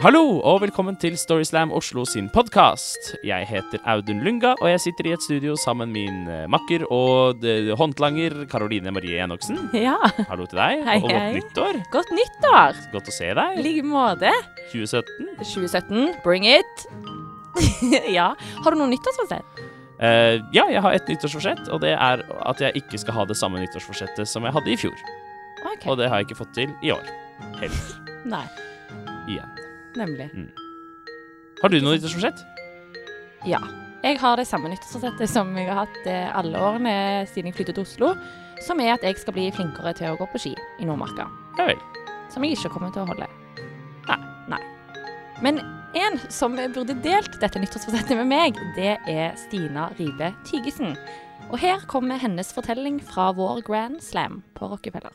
Hallo og velkommen til Storyslam Oslo sin podkast. Jeg heter Audun Lunga, og jeg sitter i et studio sammen med min eh, makker og eh, håndlanger Karoline Marie Enoksen. Ja, Hallo til deg, Hei, og godt hei. nyttår. godt nyttår! Godt å se I deg. like måte. 2017. 2017, bring it! ja. Har du noe nyttårsforsett? Uh, ja, jeg har et nyttårsforsett, og det er at jeg ikke skal ha det samme nyttårsforsettet som jeg hadde i fjor. Ok. Og det har jeg ikke fått til i år. Heller. Nei, Igjen. Nemlig. Har du noe nyttårsforsett? Ja. Jeg har det samme nyttårsforsettet som jeg har hatt eh, alle årene siden jeg flyttet til Oslo. Som er at jeg skal bli flinkere til å gå på ski i Nordmarka. Ja vel. Som jeg ikke kommer til å holde. Nei. Nei. Men en som burde delt dette nyttårsforsettet med meg, det er Stina Ribe Tygesen. Og her kommer hennes fortelling fra vår Grand Slam på Rockefeller.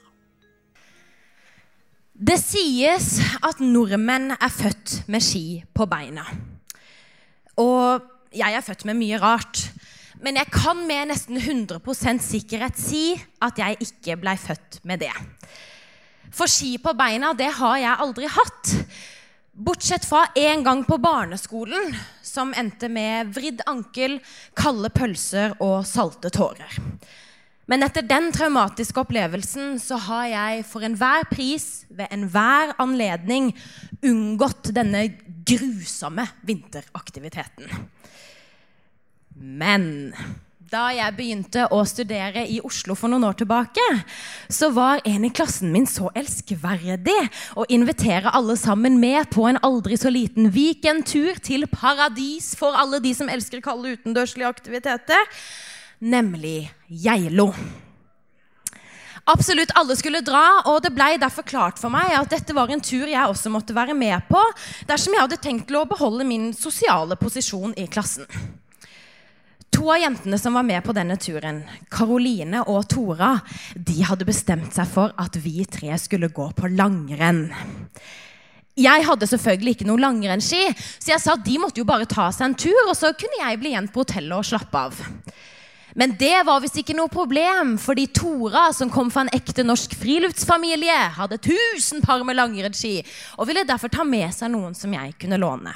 Det sies at nordmenn er født med ski på beina. Og jeg er født med mye rart. Men jeg kan med nesten 100% sikkerhet si at jeg ikke blei født med det. For ski på beina, det har jeg aldri hatt. Bortsett fra én gang på barneskolen, som endte med vridd ankel, kalde pølser og salte tårer. Men etter den traumatiske opplevelsen så har jeg for enhver pris, ved enhver anledning, unngått denne grusomme vinteraktiviteten. Men da jeg begynte å studere i Oslo for noen år tilbake, så var en i klassen min så elskverdig å invitere alle sammen med på en aldri så liten weekendtur til paradis for alle de som elsker kalde utendørslige aktiviteter, nemlig Geilo. Absolutt alle skulle dra, og det ble derfor klart for meg at dette var en tur jeg også måtte være med på, dersom jeg hadde tenkt til å beholde min sosiale posisjon i klassen. To av jentene som var med på denne turen, Karoline og Tora, de hadde bestemt seg for at vi tre skulle gå på langrenn. Jeg hadde selvfølgelig ikke noe langrennsski, så jeg sa at de måtte jo bare ta seg en tur, og så kunne jeg bli igjen på hotellet og slappe av. Men det var visst ikke noe problem, fordi Tora, som kom fra en ekte norsk friluftsfamilie, hadde tusen par med langrennsski og ville derfor ta med seg noen som jeg kunne låne.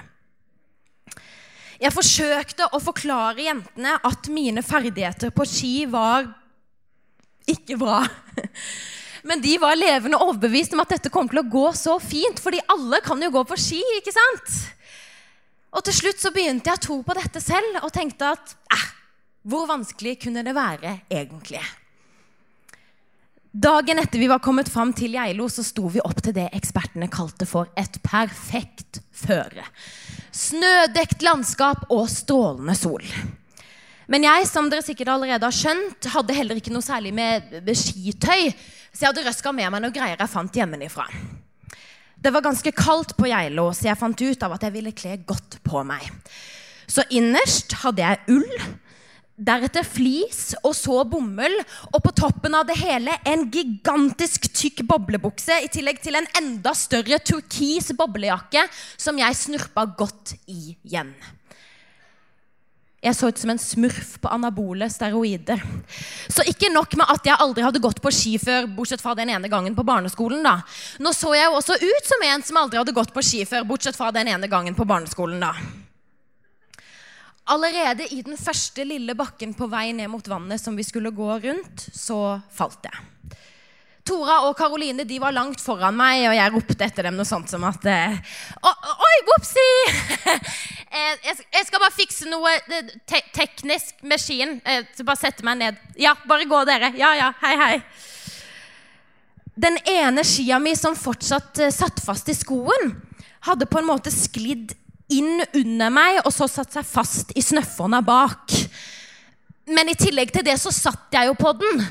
Jeg forsøkte å forklare jentene at mine ferdigheter på ski var ikke bra. Men de var levende overbevist om at dette kom til å gå så fint, fordi alle kan jo gå på ski, ikke sant? Og til slutt så begynte jeg å tro på dette selv og tenkte at eh, hvor vanskelig kunne det være egentlig? Dagen etter vi var kommet fram til Geilo, så sto vi opp til det ekspertene kalte for et perfekt føre. Snødekt landskap og strålende sol. Men jeg, som dere sikkert allerede har skjønt, hadde heller ikke noe særlig med, skitøy, så jeg hadde røska med meg noen greier jeg fant hjemmefra. Det var ganske kaldt på Geilo, så jeg fant ut av at jeg ville kle godt på meg. Så innerst hadde jeg ull, deretter flis og så bomull, og på toppen av det hele en gigantisk tykk boblebukse, i tillegg til en enda større turkis boblejakke som jeg snurpa godt i igjen. Jeg så ut som en smurf på anabole steroider. Så ikke nok med at jeg aldri hadde gått på ski før, bortsett fra den ene gangen på barneskolen. da. Nå så jeg jo også ut som en som aldri hadde gått på ski før, bortsett fra den ene gangen på barneskolen. da. Allerede i den første lille bakken på vei ned mot vannet som vi skulle gå rundt, så falt jeg. Tora og Karoline var langt foran meg, og jeg ropte etter dem noe sånt som at eh, Oi, whoopsi! Eh, jeg, skal bare fikse noe eh, te teknisk med skien. Så bare sette meg ned. Ja, bare gå, dere. Ja, ja. Hei, hei. Den ene skia mi som fortsatt satt fast i skoen, hadde på en måte sklidd inn under meg og så satt seg fast i snøffonna bak. Men i tillegg til det så satt jeg jo på den.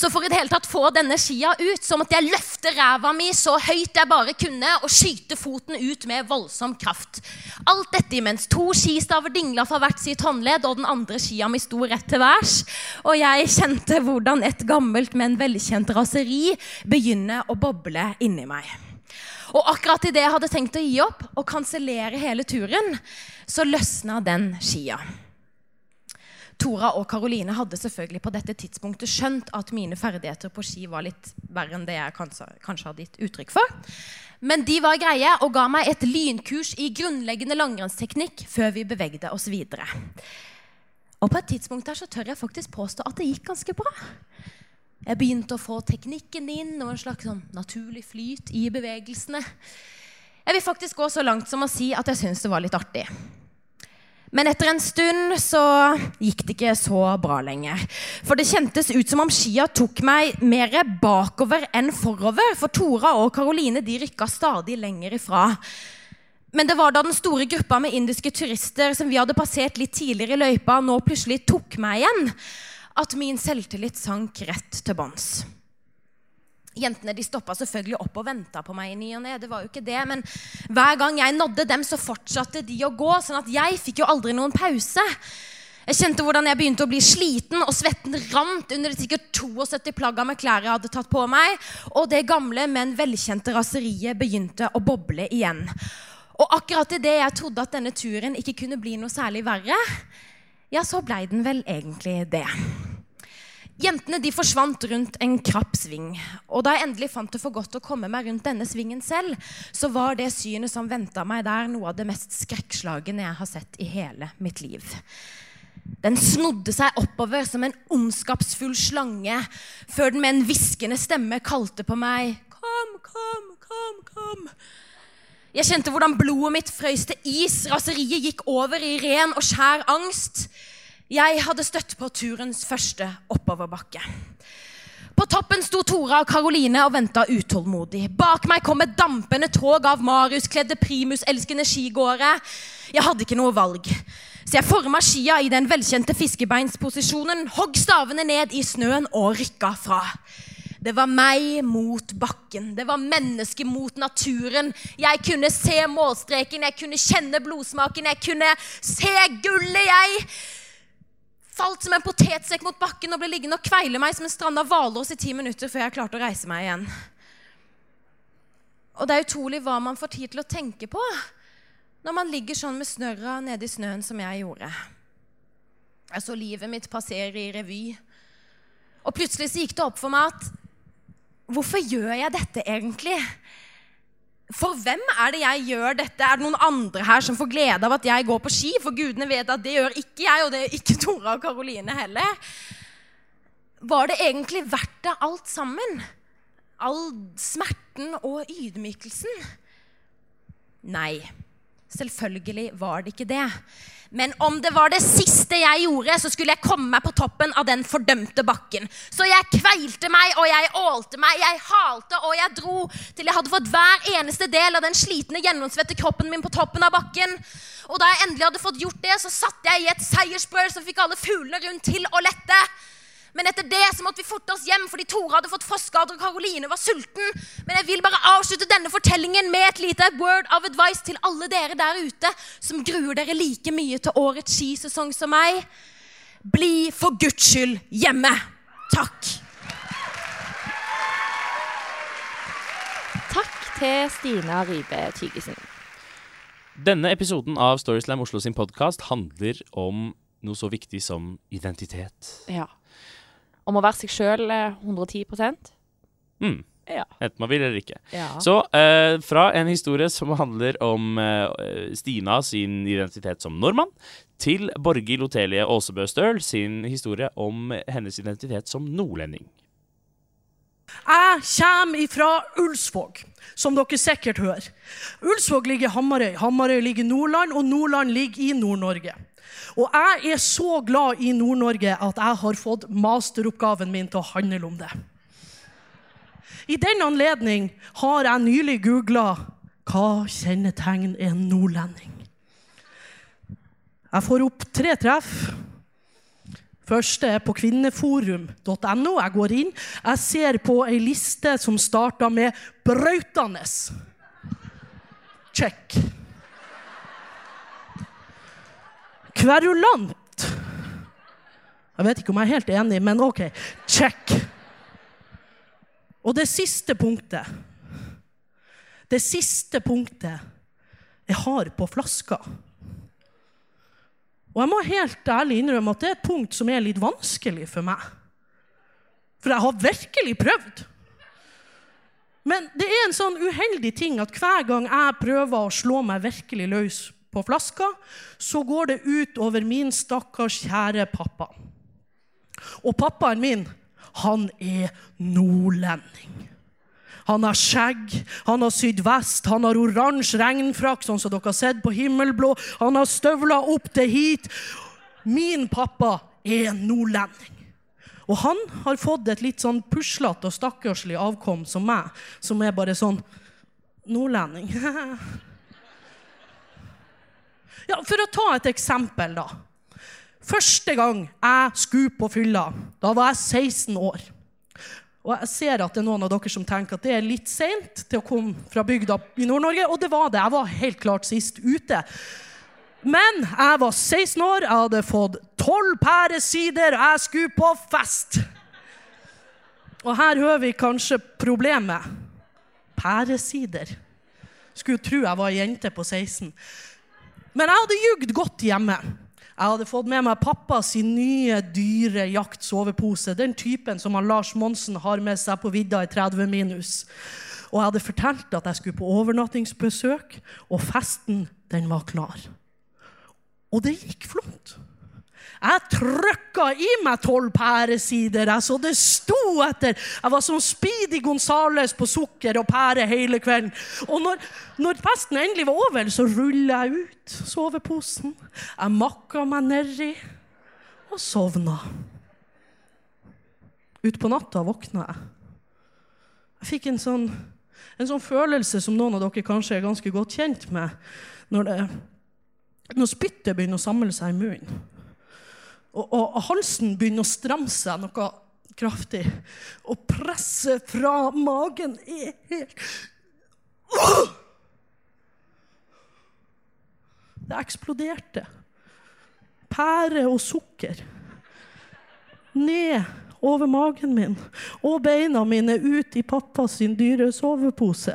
Så for i det hele tatt få denne skia ut, så måtte jeg løfte ræva mi så høyt jeg bare kunne og skyte foten ut med voldsom kraft. Alt dette imens to skistaver dingla fra hvert sitt håndledd, og den andre skia mi sto rett til værs. Og jeg kjente hvordan et gammelt, men velkjent raseri begynner å boble inni meg. Og akkurat idet jeg hadde tenkt å gi opp og kansellere hele turen, så løsna den skia. Tora og Karoline hadde selvfølgelig på dette tidspunktet skjønt at mine ferdigheter på ski var litt verre enn det jeg kanskje, hadde gitt uttrykk for. Men de var greie og ga meg et lynkurs i grunnleggende langrennsteknikk før vi bevegde oss videre. Og på et tidspunkt her så tør jeg faktisk påstå at det gikk ganske bra. Jeg begynte å få teknikken inn og en slags sånn naturlig flyt i bevegelsene. Jeg vil faktisk gå så langt som å si at jeg syns det var litt artig. Men etter en stund så gikk det ikke så bra lenger. For det kjentes ut som om skia tok meg mer bakover enn forover. For Tora og Karoline de rykka stadig lenger ifra. Men det var da den store gruppa med indiske turister som vi hadde passert litt tidligere i løypa, nå plutselig tok meg igjen, at min selvtillit sank rett til bånns. Jentene de stoppa selvfølgelig opp og venta på meg i ny og ne. Det var jo ikke det, men hver gang jeg nådde dem, så fortsatte de å gå. sånn at jeg fikk jo aldri noen pause. Jeg kjente hvordan jeg begynte å bli sliten, og svetten rant under det sikkert 72 plagga med klær jeg hadde tatt på meg. Og det gamle, men velkjente raseriet begynte å boble igjen. Og akkurat idet jeg trodde at denne turen ikke kunne bli noe særlig verre, ja, så blei den vel egentlig det. Jentene de forsvant rundt en krapp sving. Og da jeg endelig fant det for godt å komme meg rundt denne svingen selv, så var det synet som venta meg der, noe av det mest skrekkslagne jeg har sett i hele mitt liv. Den snodde seg oppover som en ondskapsfull slange, før den med en hviskende stemme kalte på meg. Kom, kom, kom, kom. Jeg kjente hvordan blodet mitt frøys til is. Raseriet gikk over i ren og skjær angst. Jeg hadde støtt på turens første oppoverbakke. På toppen sto Tora og Karoline og venta utålmodig. Bak meg kom et dampende tog av Marius-kledde primuselskende skigåere. Jeg hadde ikke noe valg. Så jeg forma skia i den velkjente fiskebeinsposisjonen, hogg stavene ned i snøen og rykka fra. Det var meg mot bakken. Det var mennesket mot naturen. Jeg kunne se målstreken, jeg kunne kjenne blodsmaken, jeg kunne se gullet, jeg falt som en potetsekk mot bakken og ble liggende og kveile meg som en stranda hvalross i ti minutter før jeg klarte å reise meg igjen. Og det er utrolig hva man får tid til å tenke på når man ligger sånn med snørra nede i snøen som jeg gjorde. Jeg så livet mitt passere i revy. Og plutselig så gikk det opp for meg at Hvorfor gjør jeg dette egentlig? For hvem er det jeg gjør dette? Er det noen andre her som får glede av at jeg går på ski? For gudene vet at det gjør ikke jeg, og det gjør ikke Tora og Karoline heller. Var det egentlig verdt det alt sammen? All smerten og ydmykelsen? Nei, selvfølgelig var det ikke det. Men om det var det siste jeg gjorde, så skulle jeg komme meg på toppen av den fordømte bakken. Så jeg kveilte meg, og jeg ålte meg, jeg halte og jeg dro til jeg hadde fått hver eneste del av den slitne, gjennomsvette kroppen min på toppen av bakken. Og da jeg endelig hadde fått gjort det, så satt jeg i et seiersbrøl som fikk alle fuglene rundt til å lette. Men etter det så måtte vi forte oss hjem fordi Tore hadde fått frostskader og Karoline var sulten. Men jeg vil bare avslutte denne fortellingen med et lite word of advice til alle dere der ute som gruer dere like mye til årets skisesong som meg. Bli for Guds skyld hjemme. Takk. Takk til Stina Ribe Tygesen. Denne episoden av Storyslam Oslo sin podkast handler om noe så viktig som identitet. Ja om å være seg sjøl 110 mm. Ja. Enten man vil eller ikke. Ja. Så eh, fra en historie som handler om eh, Stina sin identitet som nordmann, til Borghild Otelie Aasebø Støl sin historie om hennes identitet som nordlending. Jeg kommer fra Ulsvåg, som dere sikkert hører. Ulsvåg ligger i Hamarøy, Hamarøy ligger i Nordland, og Nordland ligger i Nord-Norge. Og jeg er så glad i Nord-Norge at jeg har fått masteroppgaven min til å handle om det. I den anledning har jeg nylig googla hva kjennetegn en nordlending. Jeg får opp tre treff. Første er på kvinneforum.no. Jeg går inn. Jeg ser på ei liste som starta med 'brautende'. Check. Kverulant. Jeg vet ikke om jeg er helt enig, men OK. Check. Og det siste punktet Det siste punktet jeg har på flaska Og jeg må helt ærlig innrømme at det er et punkt som er litt vanskelig for meg. For jeg har virkelig prøvd. Men det er en sånn uheldig ting at hver gang jeg prøver å slå meg virkelig løs på flaska, så går det ut over min stakkars kjære pappa. Og pappaen min, han er nordlending. Han har skjegg, han har sydd vest, han har oransje regnfrakk, sånn som dere har sett på himmelblå. Han har støvler opp til hit. Min pappa er nordlending. Og han har fått et litt sånn puslete og stakkarslig avkom som meg, som er bare sånn Nordlending. ja, for å ta et eksempel, da. Første gang jeg skulle på fylla, da var jeg 16 år. Og jeg ser at det er noen av dere som tenker at det er litt seint til å komme fra bygda i Nord-Norge, og det var det. Jeg var helt klart sist ute. Men jeg var 16 år, jeg hadde fått 12 pæresider, og jeg skulle på fest. Og her hører vi kanskje problemet. Pæresider. Skulle tro jeg var ei jente på 16. Men jeg hadde jugd godt hjemme. Jeg hadde fått med meg pappa sin nye, dyre jaktsovepose. Den typen som han Lars Monsen har med seg på vidda i 30 minus. Og jeg hadde fortalt at jeg skulle på overnattingsbesøk, og festen, den var klar. Og det gikk flott. Jeg trykka i meg tolv pæresider, Jeg så det sto etter. Jeg var som Speedy Gonzales på sukker og pære hele kvelden. Og når, når festen endelig var over, så rulla jeg ut soveposen. Jeg makka meg nedi og sovna. Utpå natta våkna jeg. Jeg fikk en sånn, en sånn følelse som noen av dere kanskje er ganske godt kjent med, når, når spyttet begynner å samle seg i munnen. Og, og, halsen begynner å stramme seg noe kraftig. Og presset fra magen er helt Det eksploderte. Pære og sukker. Ned over magen min og beina mine ut i pappas dyre sovepose.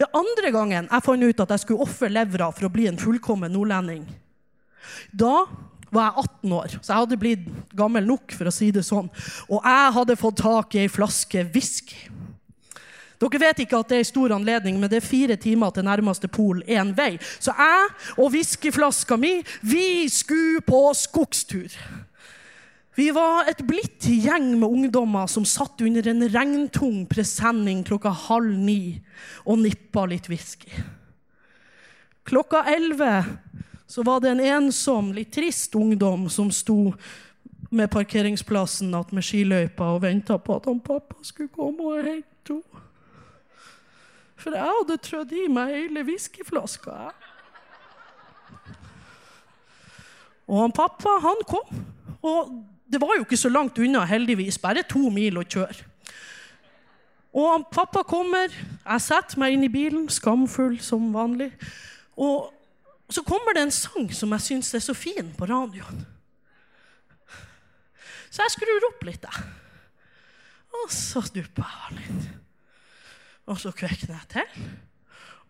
Ja, andre gangen jeg fant ut at jeg skulle ofre levra for å bli en fullkommen nordlending, da var jeg 18 år, så jeg hadde blitt gammel nok, for å si det sånn. Og jeg hadde fått tak i ei flaske whisky. Dere vet ikke at det er stor anledning, men det er fire timer til nærmeste pol én vei. Så jeg og whiskyflaska mi, vi skulle på skogstur. Vi var et blidt gjeng med ungdommer som satt under en regntung presenning klokka halv ni og nippa litt whisky. Klokka elleve så var det en ensom, litt trist ungdom som sto med parkeringsplassen med skiløypa og venta på at han pappa skulle komme og hente henne. For jeg hadde trødd i meg hele whiskyflaska. Og han pappa, han kom. Og det var jo ikke så langt unna, heldigvis. Bare to mil å kjøre. Og han pappa kommer. Jeg setter meg inn i bilen, skamfull som vanlig. Og og så kommer det en sang som jeg syns er så fin på radioen. Så jeg skrur opp litt, jeg. Og så dupper jeg litt. Og så kvekner jeg til.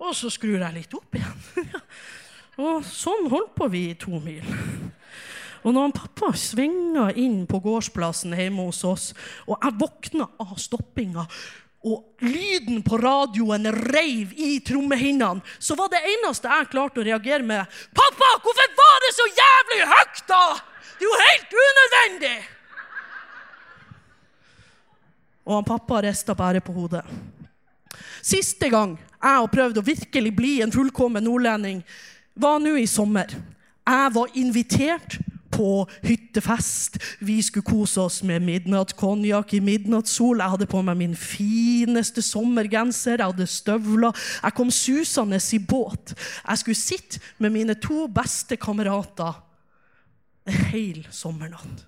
Og så skrur jeg litt opp igjen. og sånn holdt på vi i to mil. Og når pappa svinger inn på gårdsplassen hjemme hos oss, og jeg våkner av stoppinga og lyden på radioen reiv i trommehinnene, så var det eneste jeg klarte å reagere med 'Pappa, hvorfor var det så jævlig høyt, da?! Det er jo helt unødvendig!' Og han pappa rista bare på hodet. Siste gang jeg har prøvd å virkelig bli en fullkommen nordlending, var nå i sommer. Jeg var invitert på hyttefest. Vi skulle kose oss med midnattskonjakk i midnattssol. Jeg hadde på meg min fineste sommergenser, jeg hadde støvler. Jeg kom susende i båt. Jeg skulle sitte med mine to beste kamerater en hel sommernatt.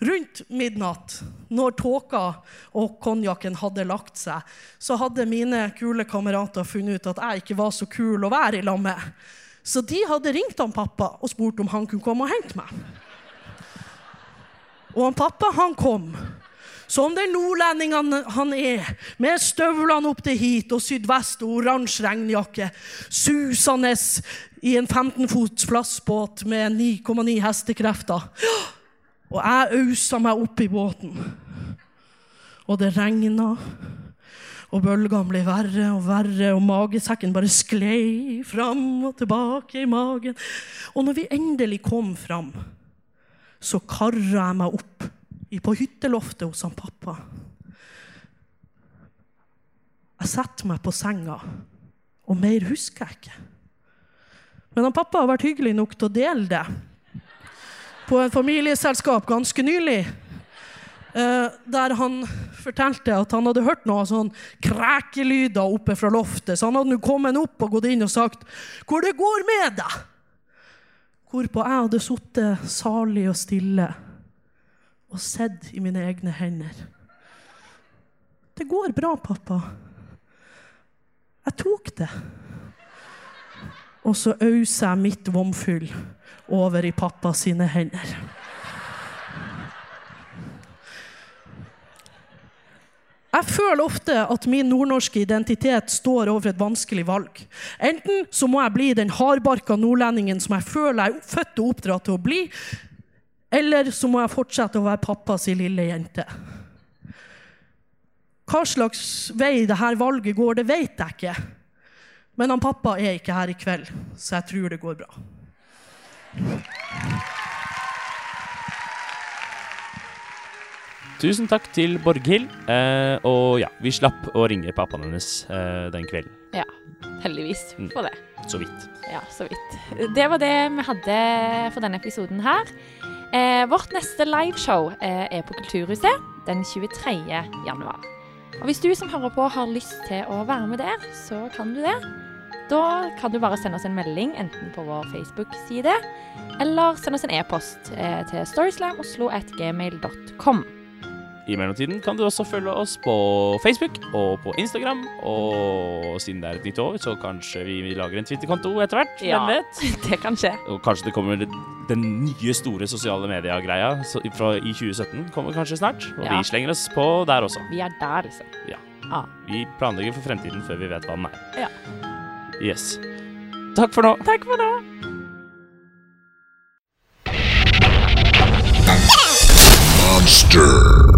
Rundt midnatt, når tåka og konjakken hadde lagt seg, så hadde mine kule kamerater funnet ut at jeg ikke var så kul å være i lag med. Så de hadde ringt han pappa og spurt om han kunne komme og hente meg. Og han pappa, han kom. Som den nordlendingen han er, med støvlene opp til hit og sydvest og oransje regnjakke, susende i en 15 fots plastbåt med 9,9 hestekrefter. Og jeg ausa meg opp i båten. Og det regna. Og bølgene ble verre og verre, og magesekken bare sklei fram og tilbake i magen. Og når vi endelig kom fram, så karra jeg meg opp på hytteloftet hos han pappa. Jeg setter meg på senga, og mer husker jeg ikke. Men han pappa har vært hyggelig nok til å dele det på en familieselskap ganske nylig. Eh, der han fortalte at han hadde hørt noe sånn krekelyder oppe fra loftet. Så han hadde nå kommet opp og gått inn og sagt 'Hvor det går med deg?' Hvorpå jeg hadde sittet salig og stille og sett i mine egne hender. 'Det går bra, pappa.' Jeg tok det. Og så ausa jeg mitt vomfyll over i pappa sine hender. Jeg føler ofte at min nordnorske identitet står over et vanskelig valg. Enten så må jeg bli den hardbarka nordlendingen som jeg føler jeg er født og oppdratt til å bli, eller så må jeg fortsette å være pappas lille jente. Hva slags vei dette valget går, det vet jeg ikke. Men han pappa er ikke her i kveld, så jeg tror det går bra. Tusen takk til Borghild. Eh, og ja, vi slapp å ringe pappaen hennes eh, den kvelden. Ja, heldigvis for det. Så vidt. Ja, så vidt. Det var det vi hadde for denne episoden her. Eh, vårt neste liveshow eh, er på Kulturhuset den 23. januar. Og hvis du som hører på har lyst til å være med der, så kan du det. Da kan du bare sende oss en melding enten på vår Facebook-side, eller sende oss en e-post eh, til storyslamoslo.gmail.com. I mellomtiden kan du også følge oss på Facebook og på Instagram. Og siden det er et nytt år, så kanskje vi lager en Twitter-konto etter hvert. Ja. Hvem vet? Det kan skje. Og kanskje det kommer den nye store sosiale media-greia fra i 2017 kommer kanskje snart. Og Ja. vi slenger oss på der også. Vi er der, liksom. Ja. Ah. Vi planlegger for fremtiden før vi vet hva den er. Ja. Yes. Takk for nå. Takk for nå. Monster.